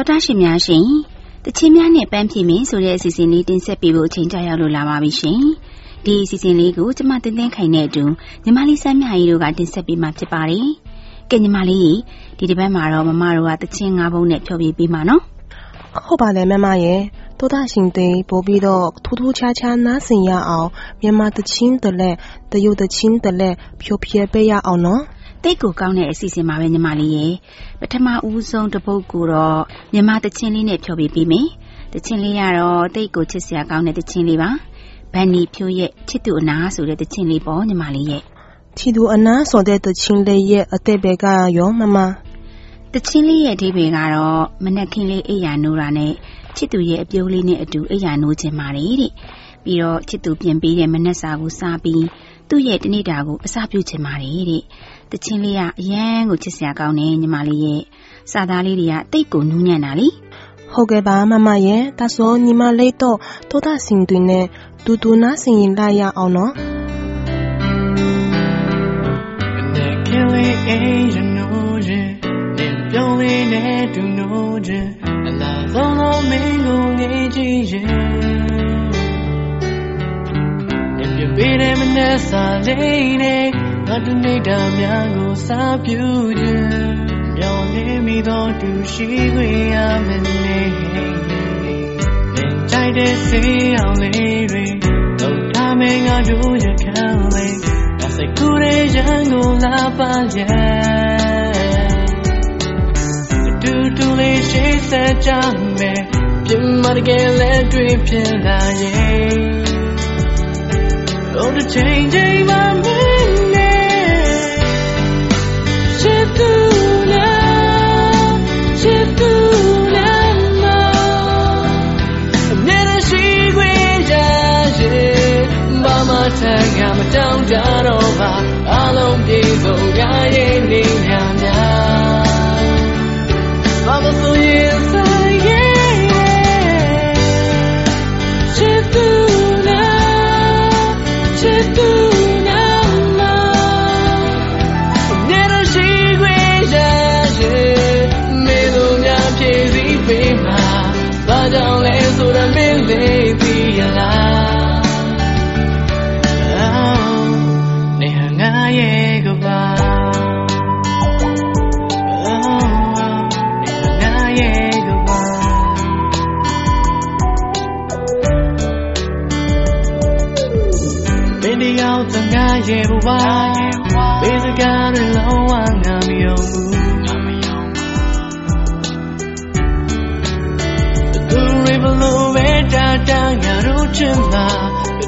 တော်တာရှင်များရှင်တချင်းများနဲ့ပန်းဖြေမင်းဆိုတဲ့အစီအစဉ်လေးတင်ဆက်ပေးဖို့အချိန်ကြာရောက်လို့လာပါပြီရှင်ဒီအစီအစဉ်လေးကိုကျမတင်သိန်းခိုင်နဲ့အတူညီမလေးစမ်းမြကြီးတို့ကတင်ဆက်ပေးမှာဖြစ်ပါတယ်ကဲညီမလေးဒီတစ်ပတ်မှာတော့မမတို့ကတချင်း၅ဘုံနဲ့ဖြောပြပေးမှာနော်ဟုတ်ပါတယ်မမရဲ့တော်တာရှင်တွေပို့ပြီးတော့ထူးထူးခြားခြားနားဆင်ရအောင်မြန်မာတချင်းတလက်တရုတ်တချင်း တလက်ဖြိုပြပေးရအောင်နော်တိတ်ကိုကောင်းတဲ့အစီအစဉ်ပါပဲညီမလေးရေပထမဦးဆုံးတစ်ပုတ်ကိုတော့မြန်မာတချင်းလေးနဲ့ဖြောပြပေးမယ်တချင်းလေးကတော့တိတ်ကိုချစ်စရာကောင်းတဲ့တချင်းလေးပါဗန်နီဖြိုးရဲ့ချစ်သူအနာဆိုတဲ့တချင်းလေးပေါ့ညီမလေးရဲ့ချစ်သူအနာဆိုတဲ့တချင်းလေးရဲ့အသက်ပဲကရောမမတချင်းလေးရဲ့အဓိပ္ပာယ်ကတော့မနက်ခင်းလေးအိယာနိုးတာနဲ့ချစ်သူရဲ့အပြိုးလေးနဲ့အတူအိယာနိုးခြင်းပါတယ်တဲ့ပြီးတော့ချစ်သူပြင်ပေးတဲ့မနက်စာကိုစားပြီးသူ့ရဲ့တနေ့တာကိုအစာပြုခြင်းပါတယ်တဲ့ တချင်းလေးကအရန်ကိုချစ်စရာကောင်းတယ်ညီမလေးရဲ့စာသားလေးတွေကတိတ်ကိုနူးညံ့တာလေဟုတ်ကဲ့ပါမမရဲ့ဒါဆိုညီမလေးတော့တောတာစင်တွင်နဲ့တူတူနာစင်ရင်လာရအောင်နော်ခင်လေးအိမ်ရနိုးရင်နင်ပြုံးလေးနဲ့တူနိုးခြင်းအလားဆုံးသောမင်းကိုငေးကြည့်ရင်ပြပေးတဲ့မနဲ့စာလေးနဲ့ ငါတို့နေတာများကိုစားပြုခြင်းမျောနေမိသောသူရှိခွင့်ရမနေလင်တိုင်းတဲ့စေးအောင်လေးတွေတော့ထားမင်းငါတို့ရခံလေးငါစိတ်ကူးတဲ့ရန်ကိုလာပါရဲ့တူတူလေးရှိစကြမယ်ပြမတကယ်လက်တွေ့ဖြစ်လာရဲ့ Oh, the changing my minute. Mama tanga matang jaro ba, along piso gaye ni nyanya. Mama so yes, yeah. ရဲ့ဘဝဘေးစကားတွေလုံးဝငါမယုံဘူးသူတွေဘလို့ပဲတာတာငါတို့ချင်တာ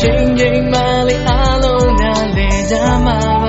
ချိန်ချိန်မှလေးအားလုံးနားလည်ကြမှာ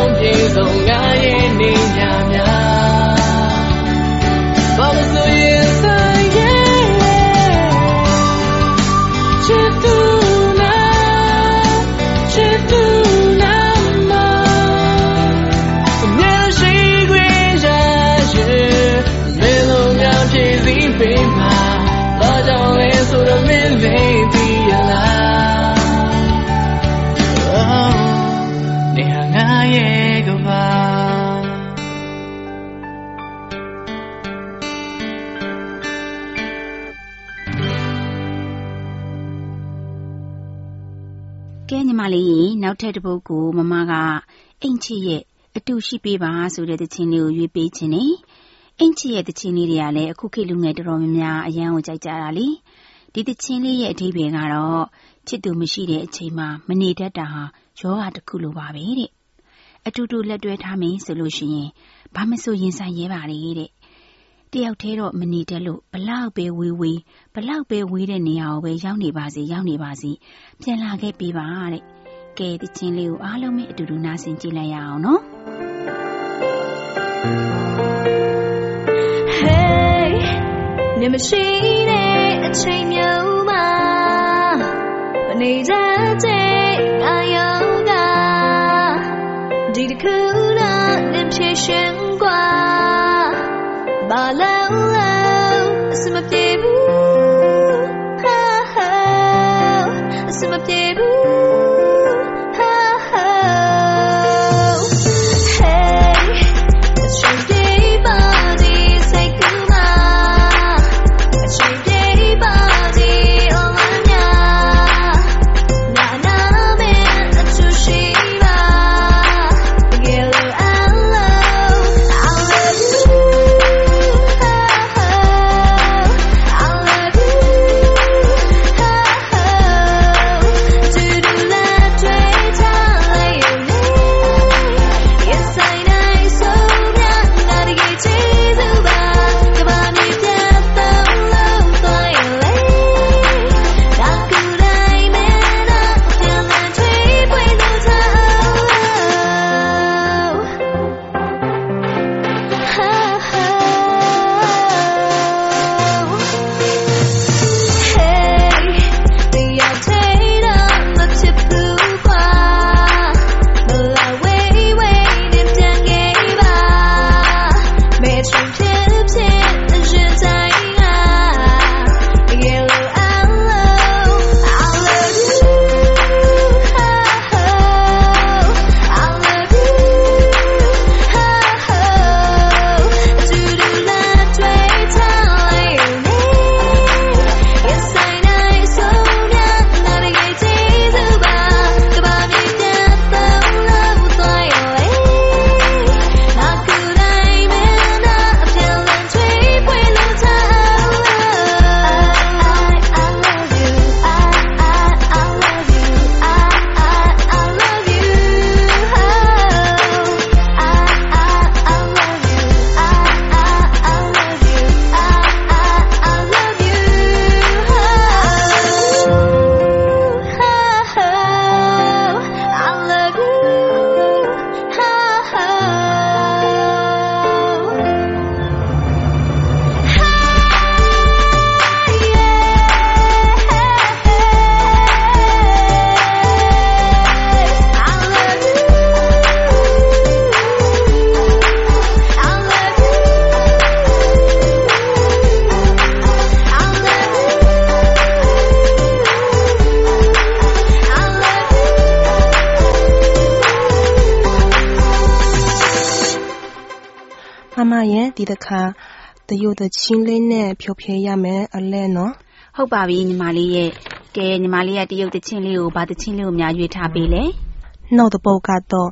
ပါ baby မလေးရေနောက်ထပ်တစ်ပုဒ်ကိုမမကအင်ချီရဲ့အတူရှိပေးပါဆိုတဲ့တခြင်းလေးကိုရွေးပေးခြင်းနေအင်ချီရဲ့တခြင်းလေးတွေကလည်းအခုခေတ်လူငယ်တော်တော်များများအရန်ကိုကြိုက်ကြတာလေဒီတခြင်းလေးရဲ့အဓိပ္ပာယ်ကတော့ချစ်သူမရှိတဲ့အချိန်မှာမနေတတ်တာဟာယောဂတစ်ခုလိုပါပဲတဲ့အတူတူလက်တွဲထားမယ်ဆိုလို့ရှိရင်ဘာမဆိုရင်ဆိုင်ရဲပါလေတဲ့ တယောက်တည်းတော့မနေတတ်လို့ဘလောက်ပဲဝေးဝေးဘလောက်ပဲဝေးတဲ့နေရာကိုပဲရောက်နေပါစေရောက်နေပါစေပြန်လာခဲ့ပေးပါတဲ့ကဲဒီချင်းလေးကိုအားလုံးပဲအတူတူနားဆင်ကြည့်လိုက်ရအောင်နော် Hey နေမရှိတဲ့အချိန်မျိုးမှာမနေတတ်တဲ့အာယောကဒီတစ်ခုတော့နေဖြစ်ရှင် là là, ပြီညီမလေးရဲ့ကဲညီမလေးကတရုတ်တချင်းလေးကိုဗာတချင်းလေးကိုအများရွေးထားပေးလေ။နောက်တစ်ပုတ်ကတော့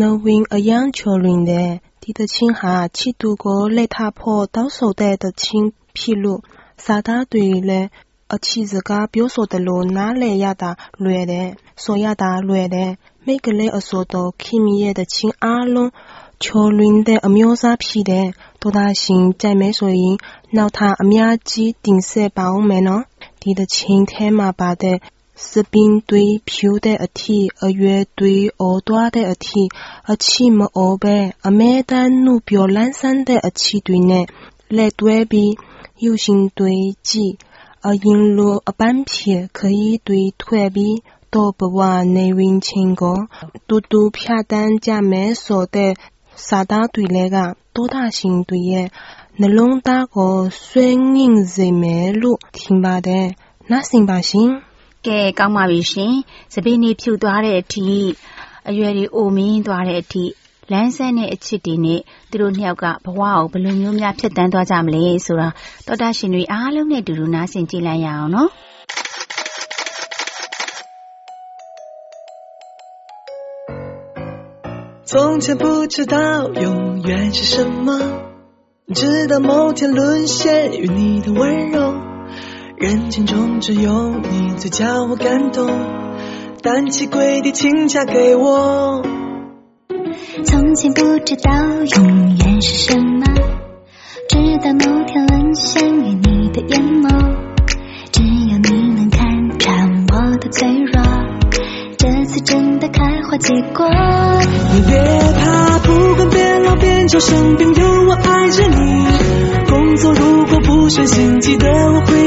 နဝင်းအရန်ချော်ရင်တဲ့ဒီတချင်းဟာချစ်သူကိုလက်ထားဖို့တောင်းဆိုတဲ့တချင်းဖြစ်လို့စာသားတွေလည်းအချီစကားပြောဆိုတယ်လို့နားလည်ရတာလွယ်တယ်။ဆိုရတာလွယ်တယ်။မိတ်ကလေးအစိုးတော့ခင်မီရဲ့တချင်းအားလုံး ချော်လွင်တဲ့အမျိုးအစားဖြစ်တယ်။သောသားရှင်ကြိုက်မယ်ဆိုရင်နောက်ထပ်အများကြီးတင်ဆက်ပါဦးမယ်နော်။ဒီတချင်းထဲမှာပါတဲ့စပင်းတွေဖြူတဲ့အထီအရွယ်တွေအော်သွားတဲ့အထီအချီမအော်ပဲအမဲတန်းနှုတ်ပြောလန်းဆန်းတဲ့အချီတွေနဲ့လက်တွဲပြီးရုပ်ရှင်တွေကြည့်အရင်လိုအပန်းဖြေခရီးတွေထွက်ပြီးတော့ဘဝနေဝင်ချင်းကိုတူတူဖြတ်တန်းကြမယ်ဆိုတဲ့ စာသားတွေလဲကတောတာရှင်တွေရဲ့နှလုံးသားကိုဆွေးငင်စေမယ်လို့ထင်ပါတယ်။နားဆင်ပါရှင်။ကဲကောင်းပါပြီရှင်။စပင်းနေဖြူသွားတဲ့အထိအရွယ်တွေအိုမင်းသွားတဲ့အထိလမ်းဆက်တဲ့အချစ်တွေနဲ့သူတို့နှစ်ယောက်ကဘဝကိုဘယ်လိုမျိုးများဖြစ်တန်းသွားကြမလဲဆိုတာတောတာရှင်တွေအားလုံးနဲ့တူတူနားဆင်ကြည့်လိုက်ရအောင်နော်။ 从前不知道永远是什么，直到某天沦陷于你的温柔。人群中只有你最叫我感动，单膝跪地，请嫁给我。从前不知道永远是什么，直到某天沦陷于你的眼眸。只有你能看穿我的脆弱，真的开花结果。你别怕，不管变老变丑生病，有我爱着你。工作如果不顺心，记得我会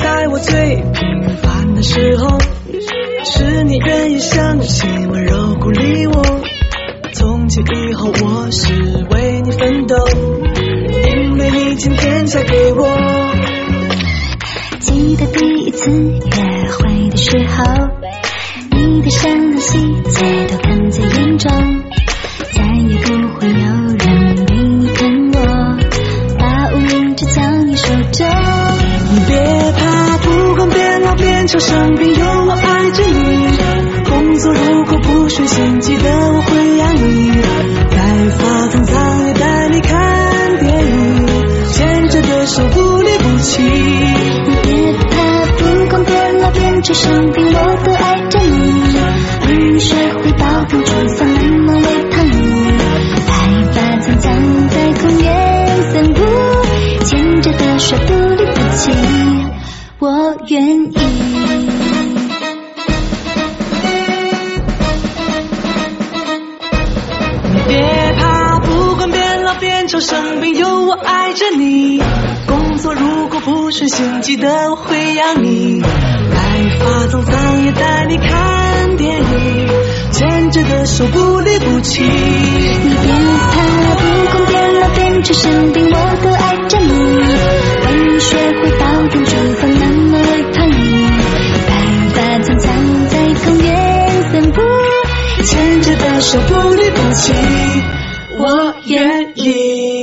在我最平凡的时候，是你愿意相信温柔鼓励我。从今以后，我是为你奋斗，因为你今天嫁给我。记得第一次约会的时候，你的善良细节都看在眼中，再也不会有人就像冰有。手不离不弃。你别怕，不管变老变成生病，我都爱着你。为你学会煲汤煮饭，慢慢喂胖你。白发苍苍在公园散步，牵着的手不离不弃，我愿意。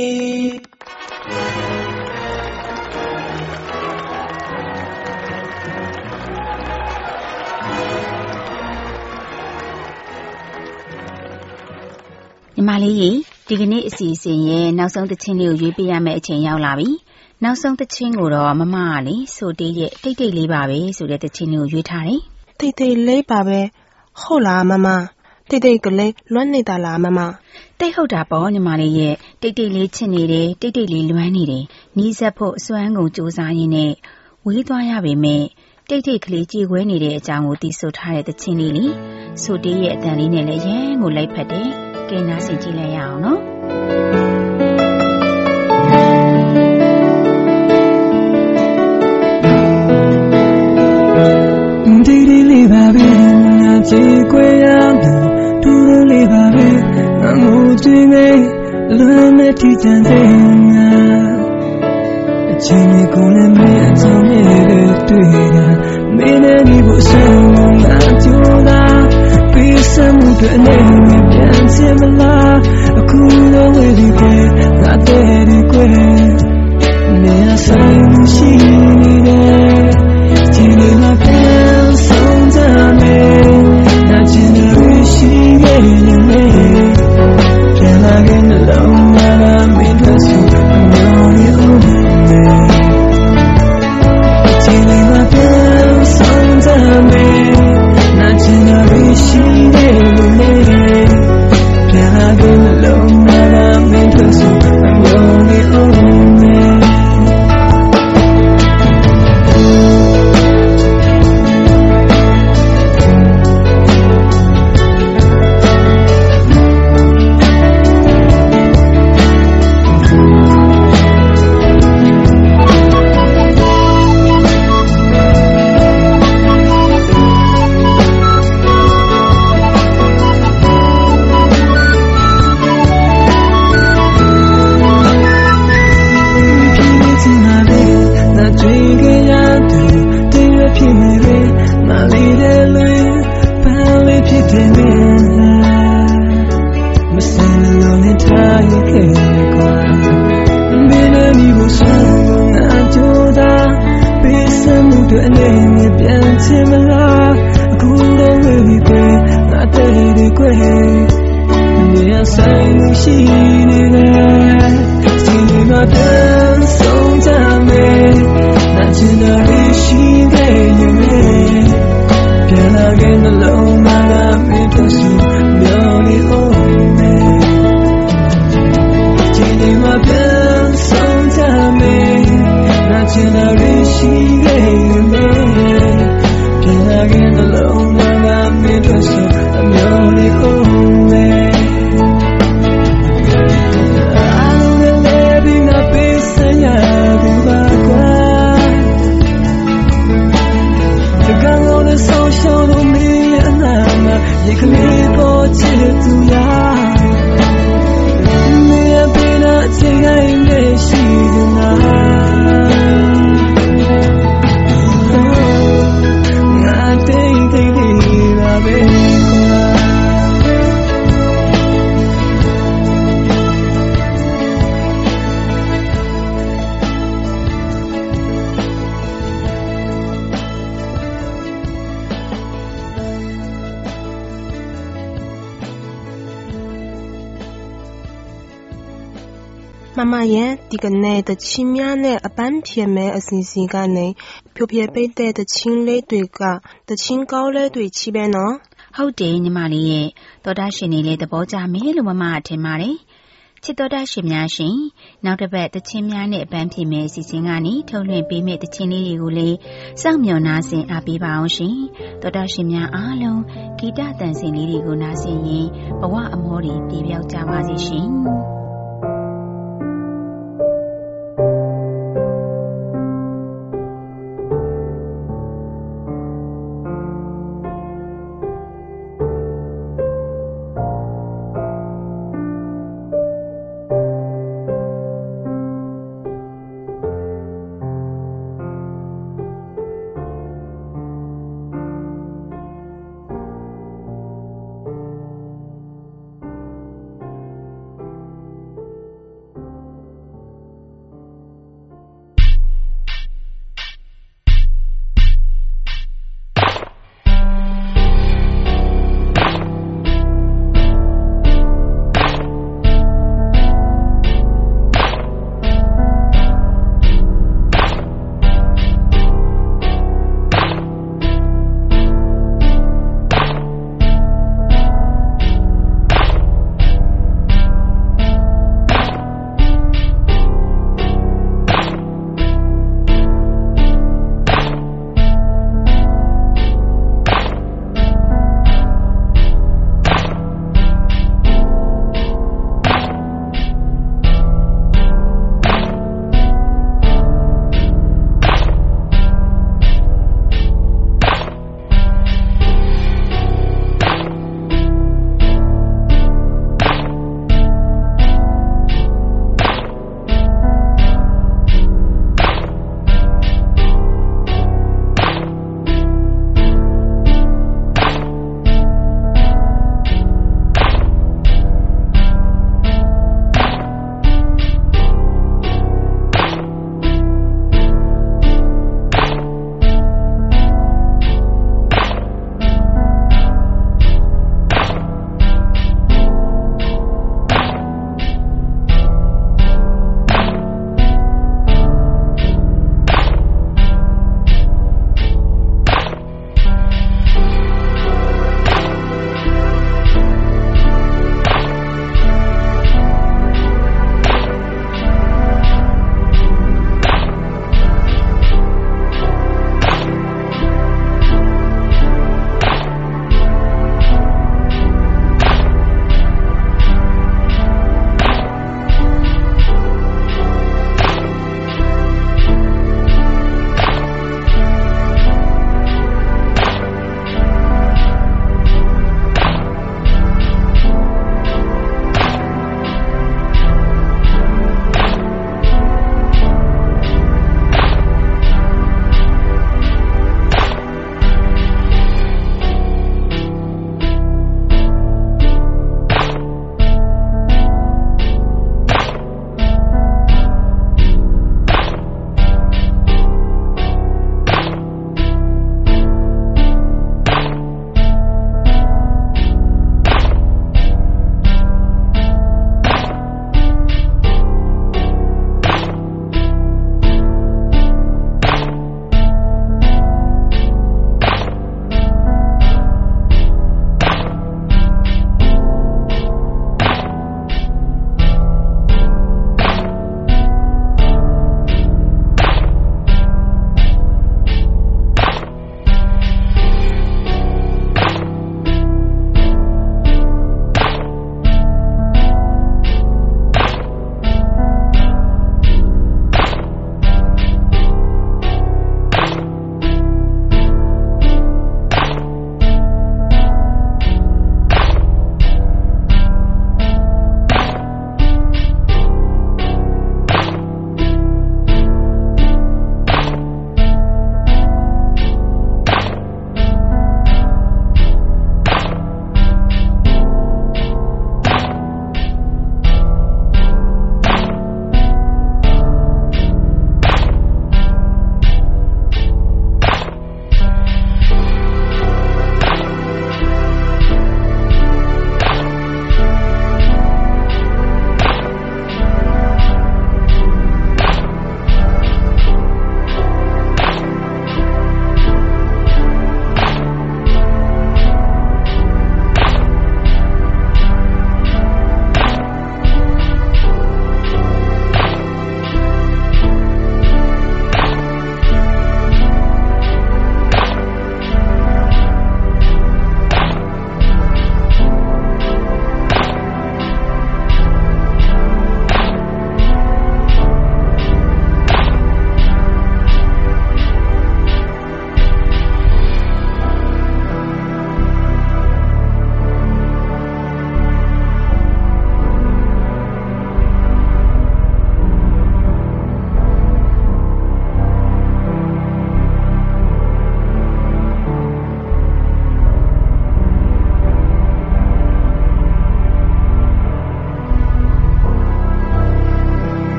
ညီမလေးရေဒီကနေ့အစီအစဉ်ရဲ့နောက်ဆုံးသချင်းလေးကိုရွေးပေးရမယ့်အချိန်ရောက်လာပြီ။နောက်ဆုံးသချင်းကိုတော့မမကလေဆိုတေးရဲ့တိတ်တိတ်လေးပါပဲဆိုတဲ့သချင်းလေးကိုရွေးထားတယ်တိတ်တိတ်လေးပါပဲဟုတ်လားမမတိတ်တိတ်ကလေးလွမ်းနေတာလားမမ။တိတ်ဟုတ်တာပေါ့ညီမလေးရဲ့တိတ်တိတ်လေးချစ်နေတယ်တိတ်တိတ်လေးလွမ်းနေတယ်။နီးစပ်ဖို့အစွမ်းကုန်စူးစမ်းရင်းနဲ့ဝေးသွားရပေမဲ့တိတ်တိတ်ကလေးကြည်ခွဲနေတဲ့အကြောင်းကိုသိဆိုထားတဲ့သချင်းလေးလေဆိုတေးရဲ့အတန်လေးနဲ့လည်းရမ်းကိုလိုက်ဖက်တယ်။ ကဲနားဆင်ကြည့်လိုက်ရအောင်နော်။ဒီဒီလေးပါပဲငါကြည်ခွေရမယ်တူတူလေးပါပဲငါမို့ကြည့်နေလွမ်းနဲ့ထီချန်တဲ့ငါအချင်းကိုလည်းမင်းအကြောင်းရဲ့တွေ့တာမင်းနဲ့ဒီဖို့ဆုံးငါကြိုးတာ ပြီးစမှုတွေနဲ့ပြန်ချင်မလားအခုတော့ဝေဒီကွယ်ငါတဲ့ဒီကွယ်နေရာဆိုင်ရှိနေတယ်ဒီလိုမှပြန်ဆုံးကြမယ်နာကျင်ရရှိရဲ့နေပြန်လာခဲ့လုံးလာ မရဲ့ဒီကနေ့တချင်းများနဲ့အပန်းဖြေမဲ့အစီအစဉ်ကနေဖြိုပြပိတ်တဲ့တချင်းလေးတွေကတချင်းကောင်းလေးတွေချီပဲနော်ဟုတ်တယ်ညီမလေးရဲ့တော်တာရှင်နေလေသဘောကျမယ်လို့မမကထင်ပါတယ်ချစ်တော်တာရှင်များရှင်နောက်တစ်ပတ်တချင်းများနဲ့အပန်းဖြေမဲ့အစီအစဉ်ကနေထုတ်လွှင့်ပေးမဲ့တချင်းလေးတွေကိုလည်းစောင့်မျှော်နားဆင်အားပေးပါအောင်ရှင်တော်တာရှင်များအားလုံးဂီတတန်စင်လေးတွေကိုနားဆင်ရင်ဘဝအမောတွေပြေပြောက်ကြပါစေရှင်